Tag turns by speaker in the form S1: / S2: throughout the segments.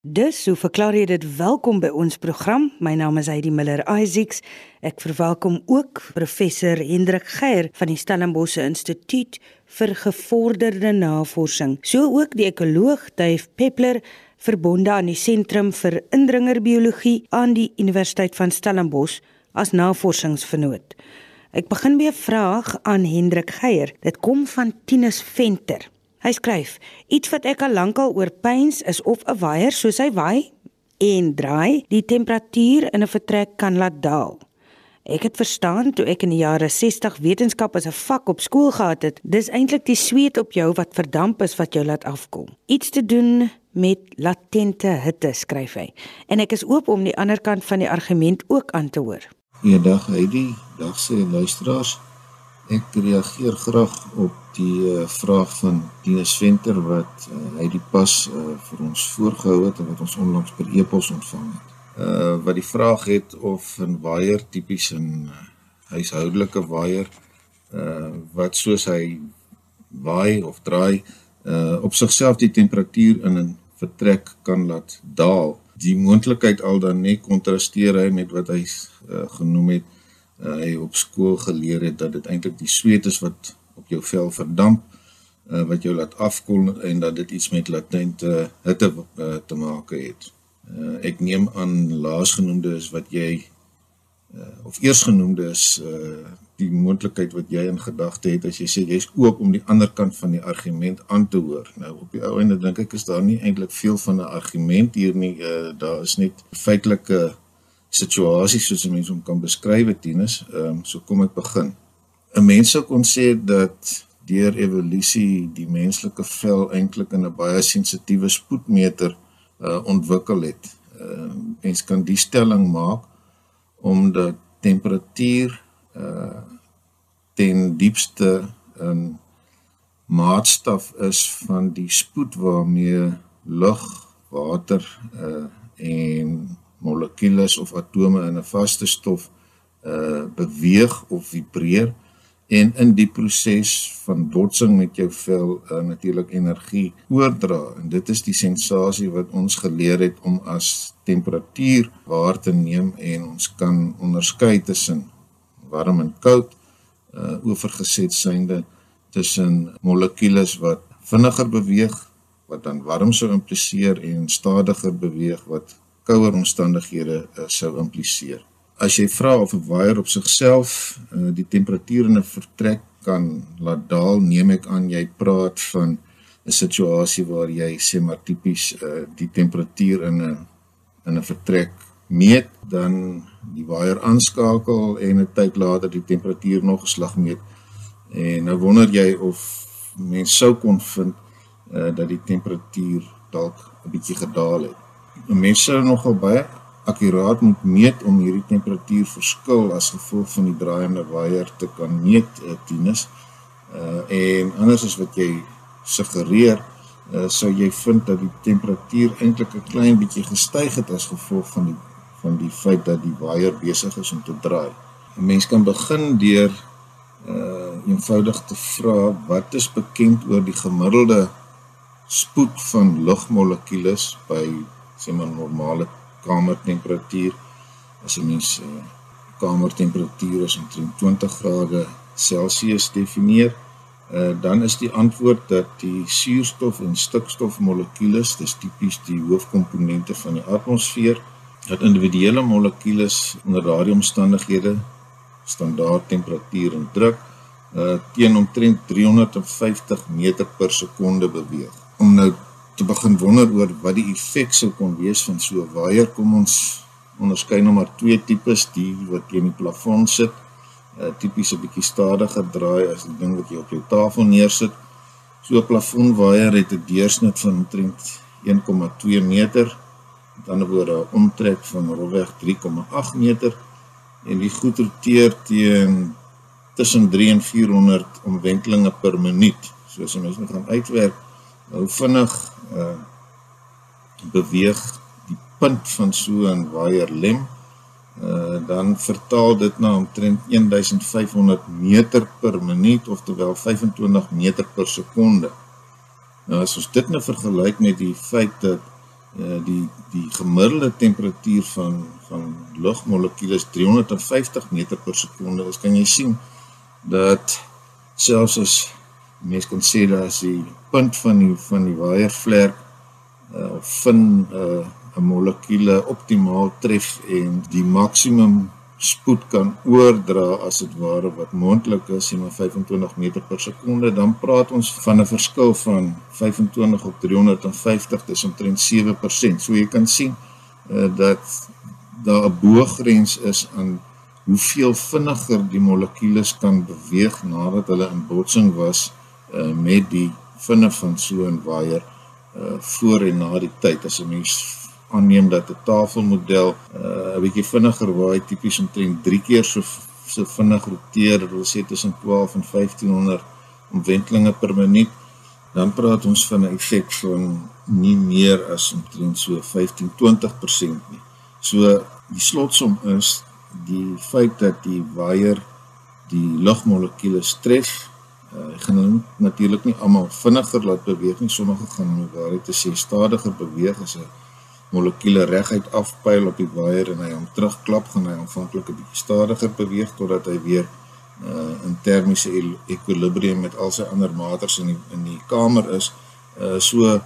S1: Dus, hoe verklaar jy dit welkom by ons program? My naam is Heidi Miller Isaacs. Ek verwelkom ook professor Hendrik Geier van die Stellenbosch Instituut vir Gevorderde Navorsing. So ook die ekoloog Dave Peppler verbonde aan die Sentrum vir Indringerbiologie aan die Universiteit van Stellenbosch as navorsingsvernoot. Ek begin by 'n vraag aan Hendrik Geier. Dit kom van Tinus Venter. Hy skryf: "Iets wat ek al lankal oorpyns is of 'n waier soos hy waai en draai, die temperatuur in 'n vertrek kan laat daal. Ek het verstaan toe ek in die jare 60 wetenskap as 'n vak op skool gehad het, dis eintlik die sweet op jou wat verdamp is wat jou laat afkom. Iets te doen met latente hitte, skryf hy. En ek is oop om die ander kant van die argument ook aan te hoor."
S2: Goeiedag Heidi, dag sê luisteraars. Ek reageer graag op die uh, vraag van Dinus Venter wat uh, hy die pas uh, vir ons voorgehou het en wat ons onlangs per e-pos ontvang het. Uh wat die vraag het of 'n waier tipies 'n uh, huishoudelike waier uh wat soos hy waai of draai uh op sigself die temperatuur in 'n vertrek kan laat daal. Die moontlikheid al dan net kontrasteer hy met wat hy uh, genoem het uh, hy op skool geleer het dat dit eintlik die sweet is wat op jou vel verdamp uh, wat jou laat afkoel en dat dit iets met latente hitte uh, te maak het. Uh, ek neem aan laasgenoemde is wat jy uh, of eersgenoemde is uh, die moontlikheid wat jy in gedagte het as jy sê jy's oop om die ander kant van die argument aan te hoor. Nou op die ou einde dink ek is daar nie eintlik veel van 'n argument hier nie. Uh, daar is net feitelike uh, situasies soos 'n mens hom kan beskryf Tinus. Ehm um, so kom ek begin. 'n Mens sou kon sê dat deur evolusie die menslike vel eintlik in 'n baie sensitiewe spoedmeter uh, ontwikkel het. Ehm uh, mens kan die stelling maak omdat temperatuur uh ten diepste 'n maatstaf is van die spoed waarmee lug, water uh en molekules of atome in 'n vaste stof uh beweeg of vibreer. En in die proses van botsing met jou vel uh, natuurlik energie oordra. En dit is die sensasie wat ons geleer het om as temperatuur waar te neem en ons kan onderskei tussen warm en koud uh oorgeset synde tussen molekules wat vinniger beweeg wat dan warm sou impliseer en stadiger beweeg wat kouer omstandighede uh, sou impliseer. As jy vra of 'n waier op sigself uh, die temperatuur in 'n vertrek kan laat daal, neem ek aan jy praat van 'n situasie waar jy sê maar tipies uh, die temperatuur in 'n in 'n vertrek meet, dan die waier aanskakel en 'n tyd later die temperatuur nog geslag meet. En nou wonder jy of mens sou kon vind uh, dat die temperatuur dalk 'n bietjie gedaal het. Mense nogal baie akkuraat moet meet om hierdie temperatuur verskil as gevolg van die draaiende waier te kan meet uh, tinus. Uh en anders as wat jy suggereer, uh sou jy vind dat die temperatuur eintlik 'n klein bietjie gestyg het as gevolg van die van die feit dat die waier besig is om te draai. 'n Mens kan begin deur uh eenvoudig te vra wat is bekend oor die gemiddelde spoed van lugmolekules by sê maar normale kamertemperatuur. As 'n mens uh, kamertemperatuur is omtrent 20 grade Celsius definieer uh, dan is die antwoord dat die suurstof en stikstof molekules dis tipies die hoofkomponente van die atmosfeer dat individuele molekules onder daardie omstandighede standaard temperatuur en druk uh, teen omtrent 350 meter per sekonde beweeg. Om nou te begin wonder oor wat die effek sou kon wees van so 'n waier. Kom ons onderskei nou maar twee tipes, die wat teen die plafon sit, 'n uh, tipiese bietjie stadiger draai as die ding wat jy op jou tafel neersit. So 'n plafon waier het 'n deursnit van omtrent 1,2 meter, met ander woorde 'n omtrek van rolweg 3,8 meter en die goed roteer teen tussen 3 en 400 omwentelinge per minuut. So as jy mens nou gaan uitwerk hoe vinnig uh, beweeg die punt van so 'n waier lem uh, dan vertaal dit na omtrent 1500 meter per minuut oftewel 25 meter per sekonde. Nou as ons dit nou vergelyk met die feit dat uh, die die gemiddelde temperatuur van van lugmolekules 350 meter per sekonde is, kan jy sien dat selfs as mens kan sê dat as die punt van die van die waaiervlek uh, vind 'n uh, 'n molekule optimaal tref en die maksimum spoed kan oordra as dit ware wat moontlik is, sien maar 25 meter per sekonde, dan praat ons van 'n verskil van 25 op 350, dis omtrent 7%. So jy kan sien uh, dat daar 'n boogrens is aan hoeveel vinniger die molekules kan beweeg nadat hulle in botsing was uh, met die vinne van so 'n waier uh, voor en na die tyd as 'n mens aanneem dat 'n tafelmodel uh, 'n bietjie vinniger waai tipies omtrent 3 keer so so vinnig roteer, dit wil sê tussen 12 en 1500 omwentelinge per minuut, dan praat ons van 'n effek van nie meer as omtrent so 15-20% nie. So die slotsom is die feit dat die waier die lugmolekules tref Uh, gaan hulle natuurlik nie almal vinniger laat beweeg nie. Sommige gaan nou waar dit sê stadiger beweeg as 'n molekule reguit afpyl op die waier en hy hom terugklap, gaan hy aanvanklik 'n bietjie stadiger beweeg totdat hy weer uh, in termiese ekwilibrium met al sy ander maters in die, in die kamer is. Uh, so uh,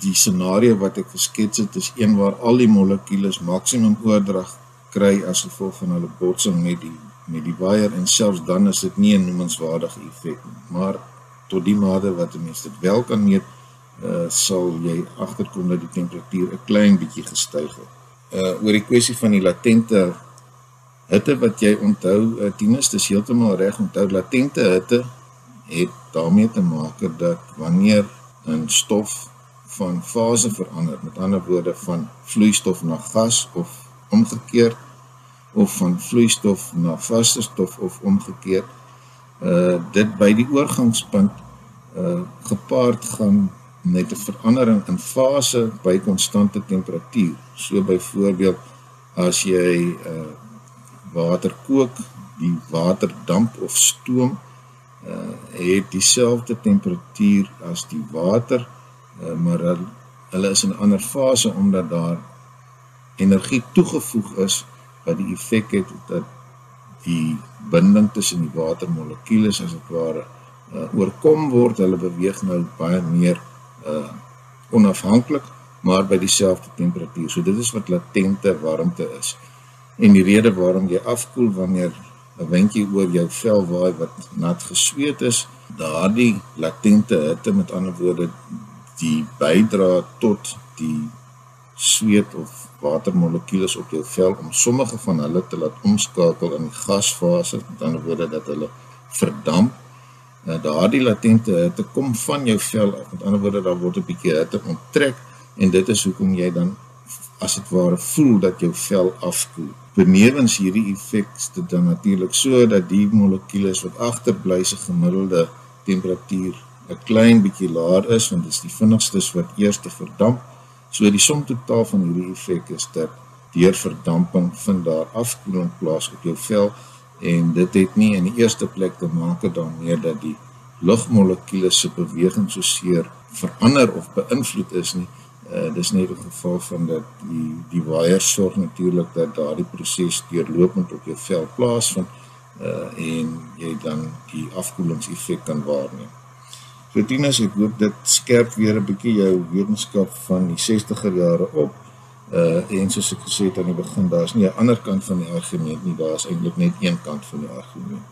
S2: die scenario wat ek geskets het is een waar al die molekules maksimum oordrag kry as gevolg van hulle botsing met die met die waier en selfs dan is dit nie 'n noemenswaardige effek nie. Maar tot die mate wat 'n mens dit wel kan meet, uh, sal jy agterkom dat die temperatuur 'n klein bietjie gestyg het. Uh oor die kwessie van die latente hitte wat jy onthou, uh, Tinus, dis heeltemal reg onthou latente hitte het daarmee te maak dat wanneer 'n stof van fase verander, met ander woorde van vloeistof na gas of omgekeerd of van vloeistof na vaste stof of omgekeerd, uh dit by die oorgangspunt uh gepaard gaan met 'n verandering in fase by konstante temperatuur. So byvoorbeeld as jy uh water kook, die water damp of stoom uh het dieselfde temperatuur as die water, uh, maar hulle is in 'n ander fase omdat daar energie toegevoeg is wat die effek het dat die binding tussen die watermolekules as dit ware uh, oorkom word. Hulle beweeg nou baie meer uh onafhanklik maar by dieselfde temperatuur. So dit is wat latente warmte is. En die rede waarom jy afkoel wanneer 'n windjie oor jou vel waai wat nat gesweet is, daardie latente hitte met ander woorde die bydra tot die sweet of watermolekules op jou vel om sommige van hulle te laat omskakel in gasfase, met ander woorde dat hulle verdamp Nou daardie latente hitte kom van jou vel af. Met ander woorde daar word 'n bietjie hitte onttrek en dit is hoekom jy dan as dit ware voel dat jou vel afkoel. Benewens hierdie effek is dit dan natuurlik so dat die molekules wat agterbly se gemiddelde temperatuur 'n klein bietjie laer is want dit is die vinnigstes wat eers te verdamp. So die som totaal van hierdie effek is dat deur verdamping vind daar afkoeling plaas op jou vel en dit het nie in die eerste plek te maak daarmee dat die lugmolekules se beweging so seer verander of beïnvloed is nie. Uh dis net 'n geval van dat die die waier sorg natuurlik dat daardie proses deurlopend op jou vel plaasvind uh en jy dan die afkoelingseffek kan waarneem. So Tinus, ek hoop dit skerp weer 'n bietjie jou wetenskap van die 60er jare op uh en soos ek gesê het aan die begin daar's nie 'n ander kant van die argument nie daar's eintlik net een kant van die argument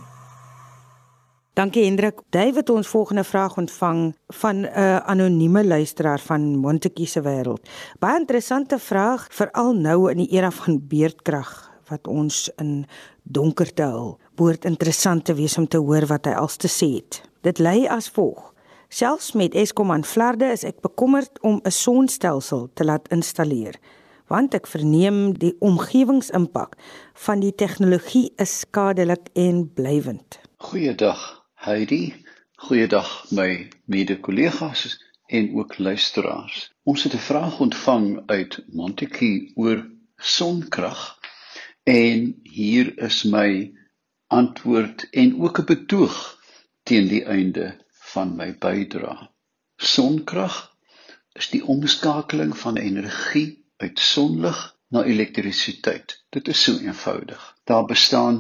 S1: Dankie Hendrik. David ons volgende vraag ontvang van 'n uh, anonieme luisteraar van Montetjie se wêreld. Baie interessante vraag veral nou in die era van beerdkrag wat ons in donkerte hul. Behoort interessant te wees om te hoor wat hy als te sê het. Dit lei as volg: Selfs met Eskom aan Vlaarde is ek bekommerd om 'n sonstelsel te laat installeer want ek verneem die omgewingsimpak van die tegnologie is skadelik en blywend.
S3: Goeiedag Heidi, goeiedag my mede-kollegas en ook luisteraars. Ons het 'n vraag ontvang uit Montetjie oor sonkrag en hier is my antwoord en ook 'n betoog teen die einde van my bydrae. Sonkrag is die omskakeling van energie uit sonlig na elektrisiteit. Dit is so eenvoudig. Daar bestaan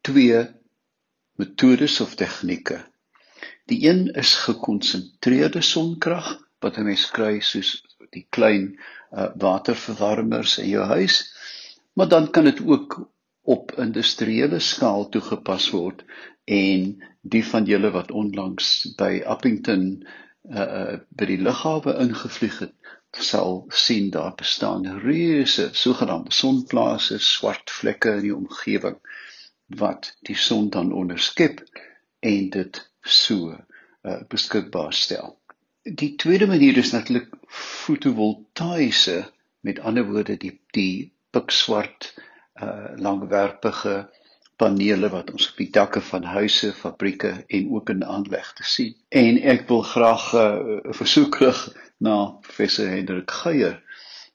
S3: twee metodes of tegnieke. Die een is gekonsentreerde sonkrag wat 'n mens kry soos die klein uh, waterverwarmers in jou huis, maar dan kan dit ook op industriële skaal toegepas word en die van julle wat onlangs by Appington uh, by die lughawe ingevlieg het, sal sien daar bestaan reuse sogenaamde sonplase, swart vlekke in die omgewing wat die son dan onderskep en dit so uh, beskikbaar stel. Die tweede manier is natuurlik fotovoltaïese, met ander woorde die die pikswart uh langwerpige panele wat ons op die dakke van huise, fabrieke en ook in aanleg te sien. En ek wil graag 'n uh, versoek rig na professor Hendrik Geier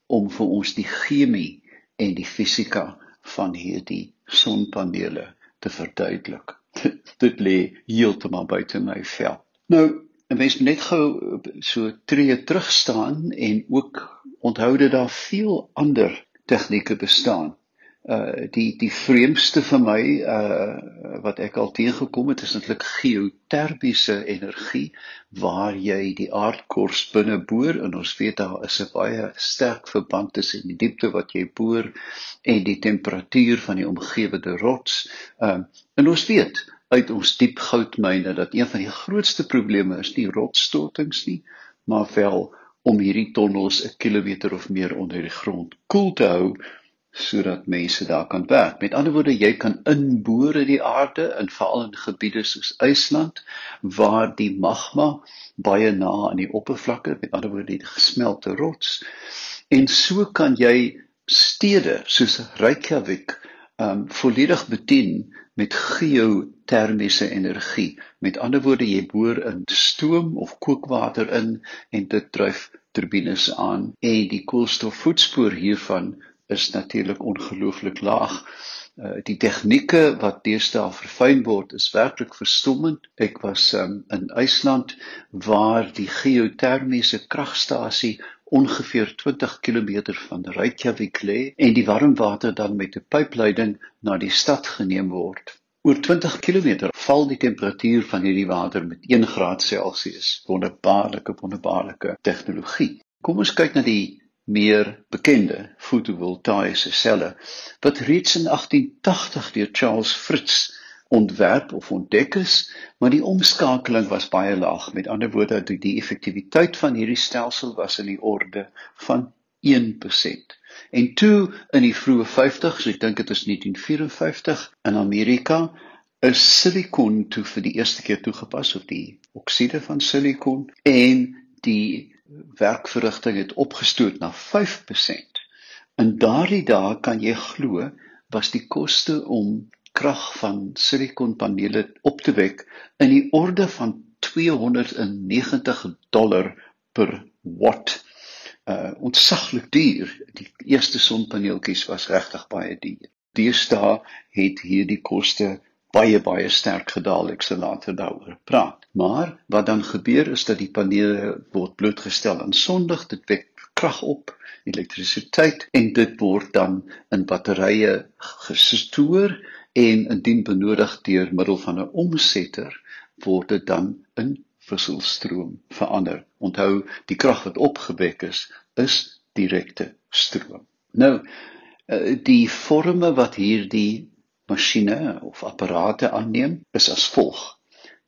S3: om vir ons die chemie en die fisika van hierdie sonpanele te verduidelik. Dit lê heeltemal buite my vel. Nou, 'n mens moet net gou so tree terug staan en ook onthou dat daar veel ander tegnieke bestaan uh die die vreemdste vir my uh wat ek al teëgekom het is eintlik geotermiese energie waar jy die aardkors binne boor en ons weet daar is 'n baie sterk verband tussen die diepte wat jy boor en die temperatuur van die omgewende rots. Um en ons weet uit ons diep goudmyne dat een van die grootste probleme is nie rotsstortings nie, maar wel om hierdie tonnels 'n kilometer of meer onder die grond koel te hou sodat mense daar kan werk. Met ander woorde, jy kan inboor in die aarde en veral in gebiede soos IJsland waar die magma baie na aan die oppervlakte, met ander woorde die gesmelte rots. En so kan jy stede soos Reykjavik um volledig bedien met geotermiese energie. Met ander woorde, jy boor in stoom of kookwater in en dit dryf turbines aan en die koolstofvoetspoor hiervan is natuurlik ongelooflik laag. Uh, die tegnieke wat deesdae verfyn word is werklik verstommend. Ek was um, in IJsland waar die geotermiese kragstasie ongeveer 20 km van Reykjavik lê en die warm water dan met 'n pypleiding na die stad geneem word. Oor 20 km val die temperatuur van hierdie water met 1 graad Celsius. Wonderbaarlike wonderbaarlike tegnologie. Kom ons kyk na die meer bekende fotovoltaïese selle wat reeds in 1880 deur Charles Fritz ontwerp of ontdek is, maar die omskakeling was baie laag. Met ander woorde, die, die effektiwiteit van hierdie stelsel was in die orde van 1%. En toe in die vroeë 50s, ek dink dit is 1954 in Amerika, is silikon toe vir die eerste keer toegepas op die okside van silikon en die werkverrigting het opgestoot na 5%. In daardie dae kan jy glo was die koste om krag van silikonpanele op te wek in die orde van 290 dollar per watt. Uh ontsaglik duur. Die eerste sonpaneeltjies was regtig baie duur. Deesdae het hierdie koste baie baie sterk gedaal. Ek sal later daaroor praat. Maar wat dan gebeur is dat die panele word blootgestel aan sonlig, dit wek krag op, elektrisiteit en dit word dan in batterye gestoor en indien benodig deur middel van 'n omsetter word dit dan in wisselstroom verander. Onthou, die krag wat opgewek is, is direkte stroom. Nou, eh, die forme wat hierdie masjiene of apparate aanneem is as volg.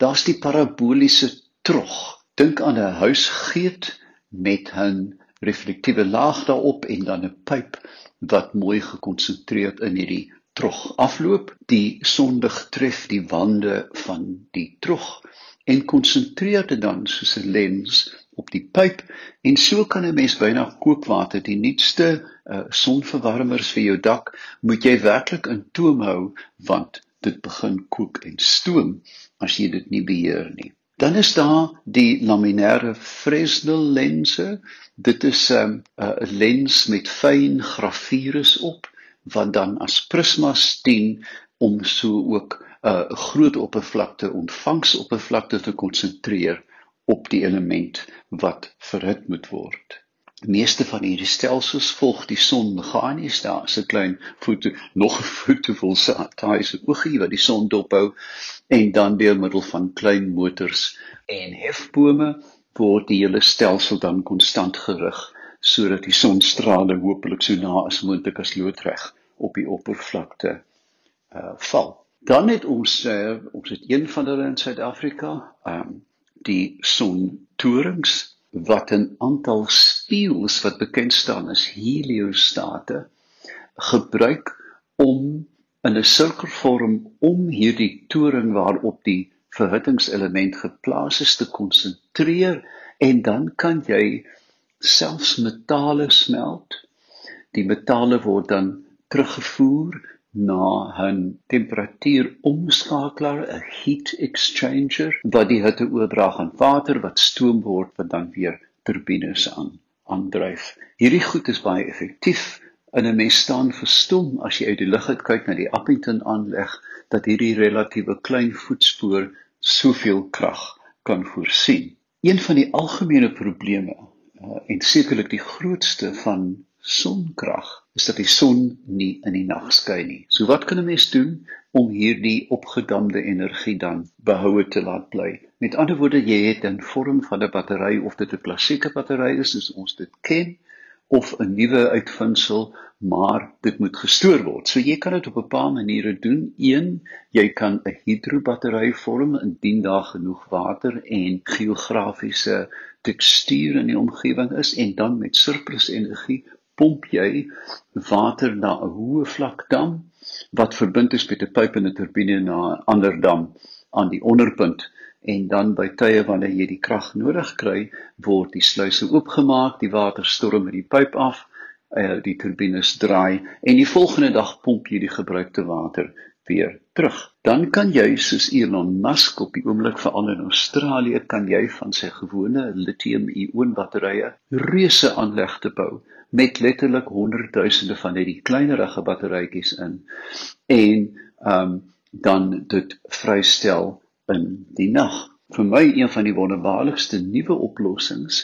S3: Daar's die paraboliese trog. Dink aan 'n huisgeet met 'n reflektiewe laag daarop en dan 'n pyp wat mooi gekonsentreerd in hierdie trog afloop. Die sondig tref die wande van die trog en konsentreer dit dan soos 'n lens op die pyp en so kan 'n mens byna kookwater die nuutste uh, sonverwarmers vir jou dak moet jy werklik in toom hou want dit begin kook en stoom as jy dit nie beheer nie. Dan is daar die laminêre Fresnel lense. Dit is 'n um, uh, lens met fyn gravures op wat dan as prismas dien om so ook 'n uh, groot oppervlakte ontvangsoppervlakte te konsentreer op die element wat verhit moet word. Meeste van hierdie stelsels volg die son meganies. Daar is 'n klein foto, nog 'n foto vol satelliese oogie wat die son dophou en dan deur middel van klein motors en hefbome word die hele stelsel dan konstant gerig sodat die sonstrale hopelik so na as moontlik as loodreg op die oppervlakte uh val. Dan het ons uh, ons het een van hulle in Suid-Afrika, ehm um, die sontorings wat 'n aantal spieëls wat bekend staan as heliostate gebruik om in 'n sirkelvorm om hierdie toring waarop die verhittingselement geplaas is te konsentreer en dan kan jy selfs metale smelt. Die metale word dan teruggevoer na 'n temperatuuromskakelaar, 'n heat exchanger wat die hitte oordra aan water wat stoom word wat dan weer turbines aan aandryf. Hierdie goed is baie effektief en 'n mens staan verstom as jy uit die lug uit kyk na die Appington aanleg dat hierdie relatiewe klein voetspoor soveel krag kan voorsien. Een van die algemene probleme uh, en sekerlik die grootste van sonkrag is dat die son nie in die nag skyn nie. So wat kan 'n mens doen om hierdie opgedamde energie dan behoue te laat bly? Met ander woorde, jy het 'n vorm van 'n battery of dit 'n klassieke battery is soos ons dit ken of 'n nuwe uitvinding, maar dit moet gestoor word. So jy kan dit op 'n paar maniere doen. Een, jy kan 'n hidrobattery vorm indien daar genoeg water en geografiese tekstuur in die omgewing is en dan met surplus energie pomp jy water na 'n hoë vlak dam wat verbind is met 'n pyp en 'n turbine na 'n ander dam aan die onderpunt. En dan by tye wanneer jy die krag nodig kry word die sluise oopgemaak die water storm met die pyp af uh, die turbines draai en die volgende dag pomp jy die gebruikte water weer terug. Dan kan jy soos Elon Musk op die oomblik veral in Australië kan jy van sy gewone lithium-ion batterye reuse aanlegte bou met letterlik honderdduisende van hierdie kleinerige batterytjies in en ehm um, dan dit vrystel in die nag. Vir my een van die wonderbaarlikste nuwe oplossings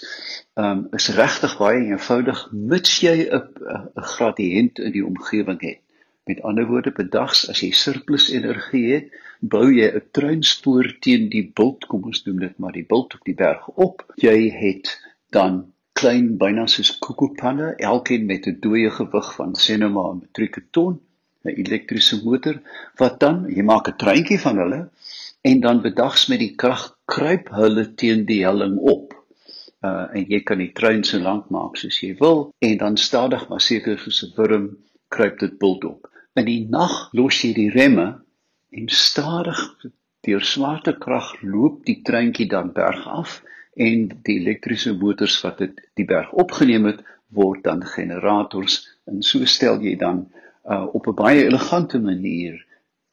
S3: ehm um, is regtig baie eenvoudig mits jy 'n gradiënt in die omgewing het. Met ander woorde, bedags as jy surplus energie het, bou jy 'n treinspoor teen die bult, kom ons noem dit maar die bult op die berg op. Jy het dan klein byna soos koekoepanne, elkeen met 'n dooie gewig van sê nou maar 'n metrieke ton, 'n elektriese motor wat dan jy maak 'n treintjie van hulle en dan bedags met die krag kruip hulle teen die helling op. Uh en jy kan die trein so lank maak soos jy wil en dan stadig maar seker soos 'n wurm kruip dit bult op. In die nag los jy die remme en stadig deur swaartekrag loop die treintjie dan berg af en die elektriese motors wat dit die berg opgeneem het word dan generators en so stel jy dan uh, op 'n baie elegante manier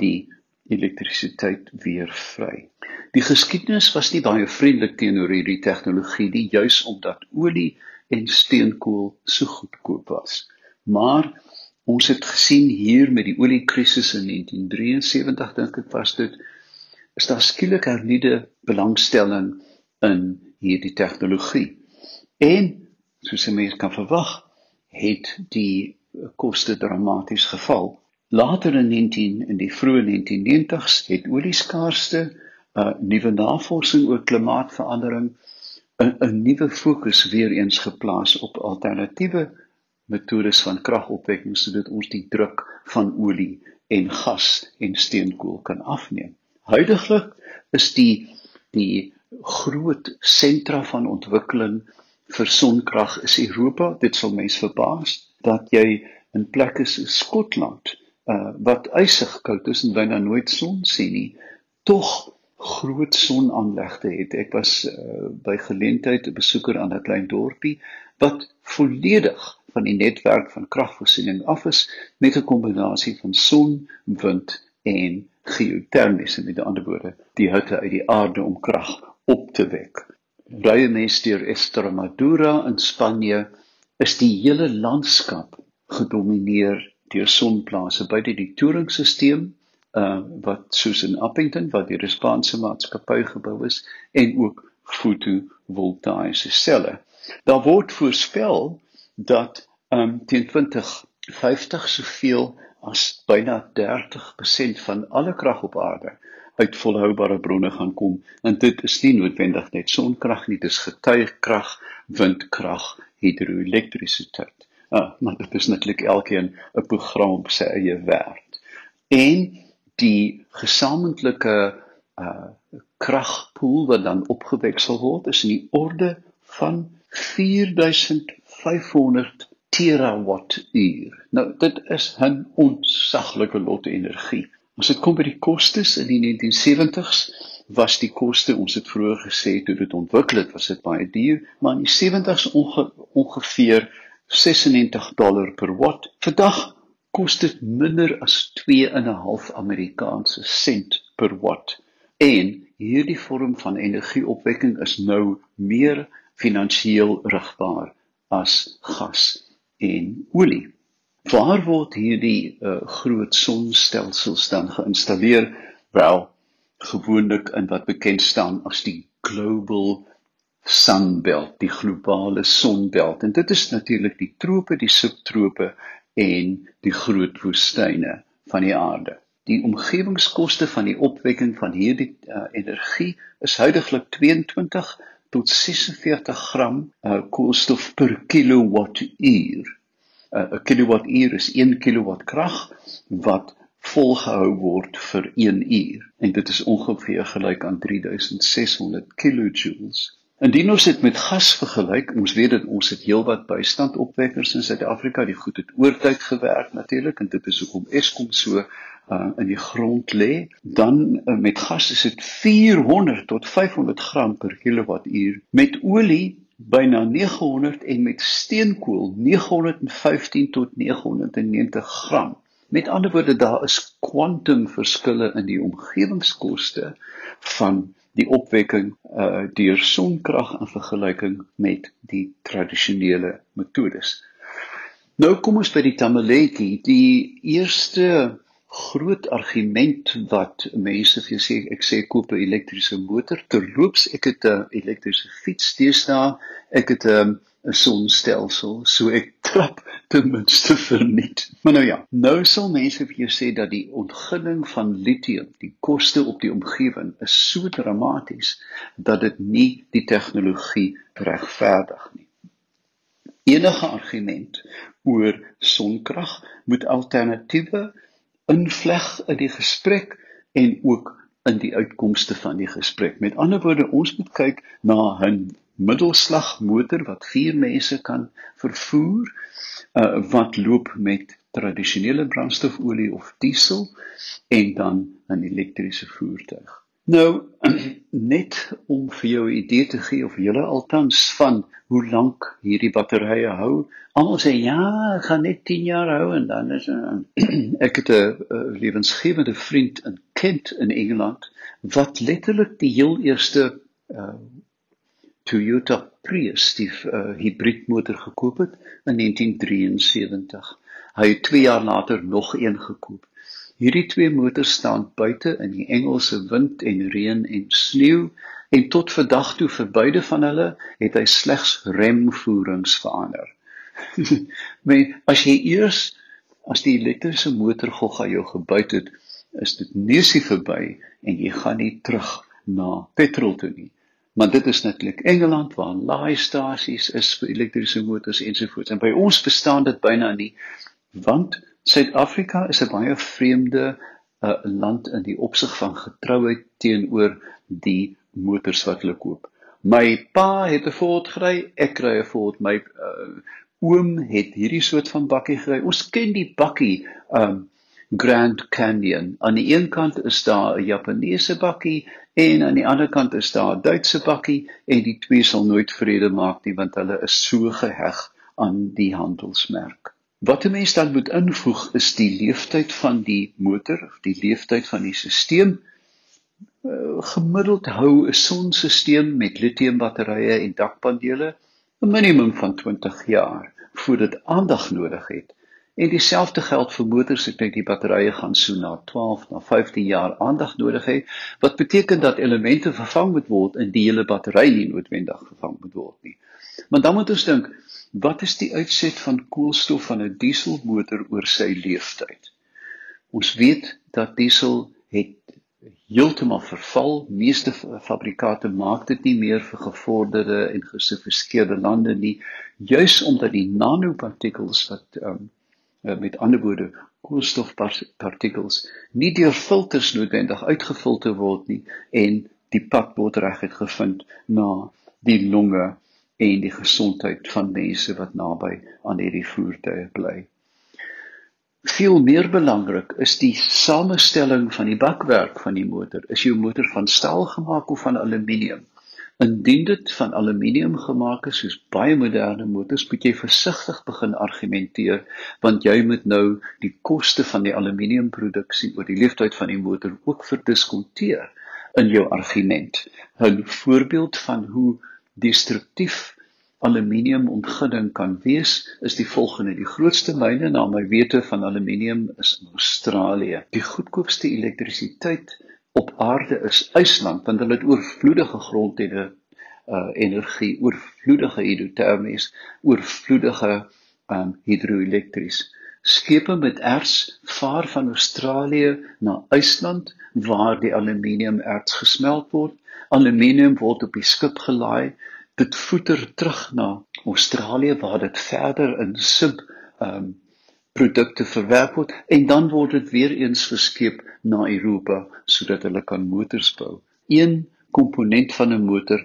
S3: die elektrisiteit weer vry. Die geskiedenis was nie baie vriendelik teenoor hierdie tegnologie nie juis omdat olie en steenkool so goedkoop was. Maar ons het gesien hier met die oliekrisis in 1973 dink ek was dit is daar skielik hernieude belangstelling in hierdie tegnologie. En soos 'n mens kan verwag, het die koste dramaties geval. Later in 19 in die vroeë 1990s het olieskaarste 'n uh, nuwe navorsing oor klimaatsverandering 'n 'n nuwe fokus weer eens geplaas op alternatiewe metodes van kragopwekking sodat ons die druk van olie en gas en steenkool kan afneem. Huidiglik is die die groot sentra van ontwikkeling vir sonkrag is Europa. Dit sal mense verbaas dat jy in plekke so Skotland uh, wat ysig koud is en byna nooit son sien nie, tog groot sonaanlegte het. Ek was uh, by geleentheid 'n besoeker aan 'n klein dorpie wat volledig van die netwerk van kragvoorsiening af is met 'n kombinasie van son, wind en geotermies, met ander woorde, die hitte uit die aarde om krag op te wek. Rye mens deur Estremadura in Spanje is die hele landskap gedomeineer deur sonplase buite die toringsisteem uh wat soos in Appington wat deur die Spaanse maatskappy gebou is en ook fotovoltaïese selle. Daar word voorspel dat um teen 2050 soveel as byna 30% van alle krag op aarde uit volhoubare bronne gaan kom. En dit is nie noodwendig net sonkrag nie dis getuigkrag windkrag hidroelektrisiteit ah, maar dit is netlik elkeen 'n program op sy eie werd en die gesamentlike uh kragpool wat dan opgewek sal word is in die orde van 4500 terawattuur. Nou dit is 'n onsaglike lot energie. As dit kom by die kostes in die 1970s was die koste, ons het vroeër gesê toe dit ontwikkel het, was dit baie duur, maar in die 70s onge, ongeveer 96 dollar per watt. Vandag kos dit minder as 2.5 Amerikaanse sent per watt. En hierdie vorm van energieopwekking is nou meer finansiëel rigbaar as gas en olie. Waar word hierdie uh, groot sonstelsels dan geïnstalleer? Wel, gewoonlik in wat bekend staan as die global sunbelt, die globale sonbelt. En dit is natuurlik die trope, die subtrope en die groot woestyne van die aarde. Die omgewingskoste van die opwekking van hierdie uh, energie is huidigelik 22 tot 46 gram uh, koolstof per kilowattuur. Uh, 'n Kilowattuur is 1 kilowatt krag wat volgehou word vir 1 uur en dit is ongeveer gelyk aan 3600 kilojoules. Indien ons dit met gas vergelyk, ons weet dat ons het heelwat bystandopwekkers in Suid-Afrika, die goed het oortyd gewerk natuurlik en dit is hoekom Eskom so uh, in die grond lê, dan uh, met gas is dit 400 tot 500 gram per kilowattuur. Met olie byna 900 en met steenkool 915 tot 990 gram. Met ander woorde daar is kwantumverskille in die omgewingskoste van die opwekking uh deur sonkrag in vergelyking met die tradisionele metodes. Nou kom ons by die tamaletjie, die eerste groot argument wat mense vir jou sê ek sê koop 'n elektriese motor. Terloops ek het 'n elektriese fiets deesdae ek het 'n 'n sonstelsel so ek trap ten minste verniet. Maar nou ja nou sal mense vir jou sê dat die ontginning van lithium die koste op die omgewing is so dramaties dat dit nie die tegnologie regverdig nie. Enige argument oor sonkrag moet alternatiewe invleg in die gesprek en ook in die uitkomste van die gesprek. Met ander woorde, ons moet kyk na 'n middelslag motor wat vier mense kan vervoer uh, wat loop met tradisionele brandstofolie of diesel en dan 'n elektriese voertuig. Nou net om vir jou 'n idee te gee of julle altans van hoe lank hierdie batterye hou. Almal sê ja, gaan net 10 jaar hou en dan is ek het 'n lewensgewende vriend in Kent in Engeland wat letterlik die heel eerste uh, Toyota Prius die uh, hibriedmotor gekoop het in 1973. Hy het 2 jaar later nog een gekoop. Hierdie twee motors staan buite in die Engelse wind en reën en sneeu en tot vandag toe vir beide van hulle het hy slegs remvoerings verander. Maar as jy eers as die elektriese motor gogga jou gebuit het, is dit neusie verby en jy gaan nie terug na petrol toe nie. Maar dit is netlik Engeland waar laaistasies is vir elektriese motors ensovoorts. En by ons bestaan dit byna nie want Suid-Afrika is 'n baie vreemde uh, land in die opsig van getrouheid teenoor die motors wat hulle koop. My pa het 'n Ford gery, ek kry 'n Ford. My uh, oom het hierdie soort van bakkie gery. Ons ken die bakkie um Grand Canyon. Aan die een kant is daar 'n Japaneese bakkie en aan die ander kant is daar 'n Duitse bakkie en die twee sal nooit vrede maak nie want hulle is so geheg aan die handelsmerk. Wat 'n mens dan moet invoeg is die leeftyd van die motor of die leeftyd van die stelsel. Uh, gemiddeld hou 'n sonstelsel met lithiumbatterye en dakpanele 'n minimum van 20 jaar voordat aandag nodig het En dieselfde geld vir motors. Ek dink die batterye gaan so na 12 na 15 jaar aandag nodig hê, wat beteken dat elemente vervang moet word en die hele battery nie noodwendig vervang moet word nie. Maar dan moet ons dink, wat is die uitset van koolstof van 'n dieselmotor oor sy lewensduur? Ons weet dat diesel het heeltemal verval. Meeste fabrikante maak dit nie meer vir gevorderde en gesofistikeerde lande nie, juis omdat die nanopartikels wat um, met ander woorde koolstofpartikels nie deur filters noodwendig uitgefilter word nie en die pad word reguit gevind na die longe en die gesondheid van mense wat naby aan hierdie voertuie bly. Veel meer belangrik is die samestelling van die bakwerk van die motor. Is jou motor van staal gemaak of van aluminium? Indien dit van aluminium gemaak is soos baie moderne motors, moet jy versigtig begin argumenteer want jy moet nou die koste van die aluminiumproduksie oor die lewensduur van die motor ook verdiskonteer in jou argument. 'n Voorbeeld van hoe destruktief aluminium ontginning kan wees is die volgende: Die grootste myne na my wete van aluminium is in Australië. Die goedkoopste elektrisiteit op aarde is IJsland want hulle het oorvloedige grondhede uh energie, oorvloedige hidrotermies, oorvloedige um hidroelektries. Skepe met erts vaar van Australië na IJsland waar die aluminium erts gesmelt word. Aluminium word op die skip gelaai, dit voeter terug na Australië waar dit verder in sub um produkte verwerk word en dan word dit weer eens geskep na Europa sodat hulle kan motors bou. Een komponent van 'n motor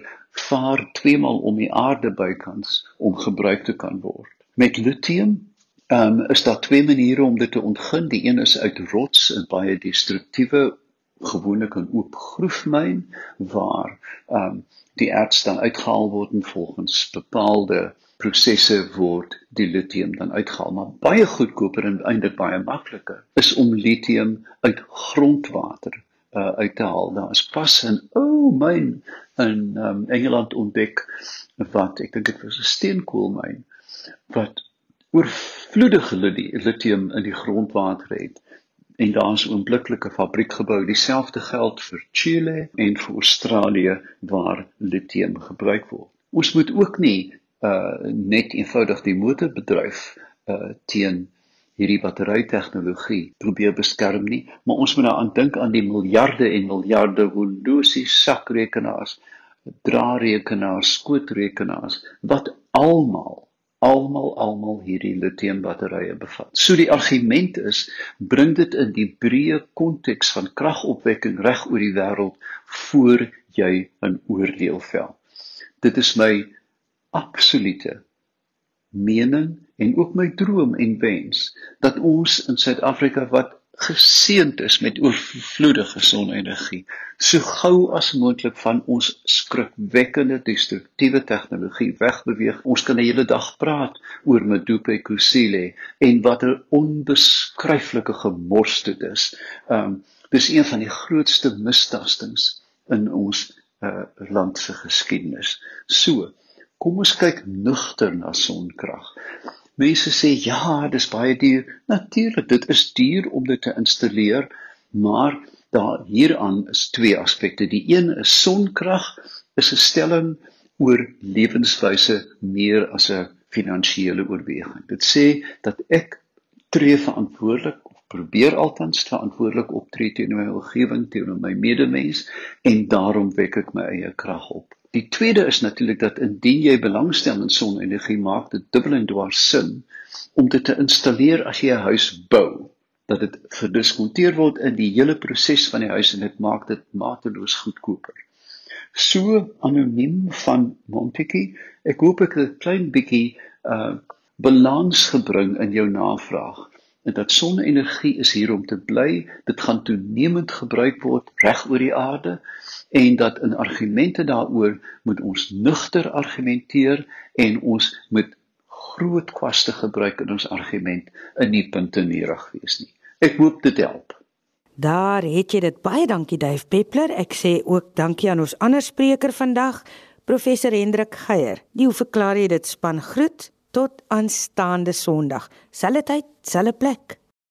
S3: vaar twee maal om die aarde bykans om gebruik te kan word. Met lithium um, is daar twee maniere om dit te ontgin. Die een is uit rots, 'n baie destruktiewe gewoonlik 'n oop groefmyn waar um, die erts dan uitgehaal word en volgens bepaalde prosesse word die lithium dan uitgehaal maar baie goedkoper en eintlik baie makliker is om lithium uit grondwater uh, uit te haal. Daar is pas 'n ou oh, myn in um, Engeland ontdek wat ek dink dit was 'n steenkoolmyn wat oorvloedige lithium in die grondwater het en daar's oombliklike fabriek gebou. Dieselfde geld vir Chile en vir Australië waar lithium gebruik word. Ons moet ook nie uh net eenvoudig die motorbedryf uh teen hierdie battery tegnologie probeer beskerm nie, maar ons moet daaraan dink aan die miljarde en miljarde Windows sakrekenaars, draadrekenaars, skootrekenaars wat almal almal almal hierdie lithium batterye bevat. So die argument is bring dit in die breë konteks van kragopwekking reg oor die wêreld voor jy 'n oordeel vel. Dit is my absolute mening en ook my droom en wens dat ons in Suid-Afrika wat geseënd is met oorvloedige sonenergie so gou as moontlik van ons skrikwekkende destruktiewe tegnologie wegbeweeg. Ons kan 'n hele dag praat oor Medupe Kusile en wat 'n onbeskryflike gemors dit is. Um dis een van die grootste misdastings in ons uh, land se geskiedenis. So Kom ons kyk nugter na sonkrag. Mense sê ja, dis baie duur. Natuurlik, dit is duur om dit te installeer, maar daar hieraan is twee aspekte. Die een is sonkrag is 'n stelling oor lewenswyse meer as 'n finansiële oorweging. Dit sê dat ek tree verantwoordelik probeer altans verantwoordelik optree teenoor my omgewing, teenoor my medemens en daarom wek ek my eie krag op. Die tweede is natuurlik dat indien jy belangstel in sonenergie, maak dit dubbel en dwars sin om dit te installeer as jy 'n huis bou, dat dit gediskonteer word in die hele proses van die huis en dit maak dit mateloos goedkoper. So anoniem van Monteki, ek hoop ek het 'n klein bietjie uh balans gebring in jou navraag dat sonne-energie is hier om te bly. Dit gaan toenemend gebruik word reg oor die aarde en dat in argumente daaroor moet ons nugter argumenteer en ons moet groot kwaste gebruik in ons argument in nie punte nerig wees nie. Ek hoop dit help.
S1: Daar het jy dit baie dankie Duif Peppler. Ek sê ook dankie aan ons ander spreker vandag, professor Hendrik Geier. Die hoe verklaar jy dit span groet Tot aanstaande Sondag. Selfe tyd, selfe plek.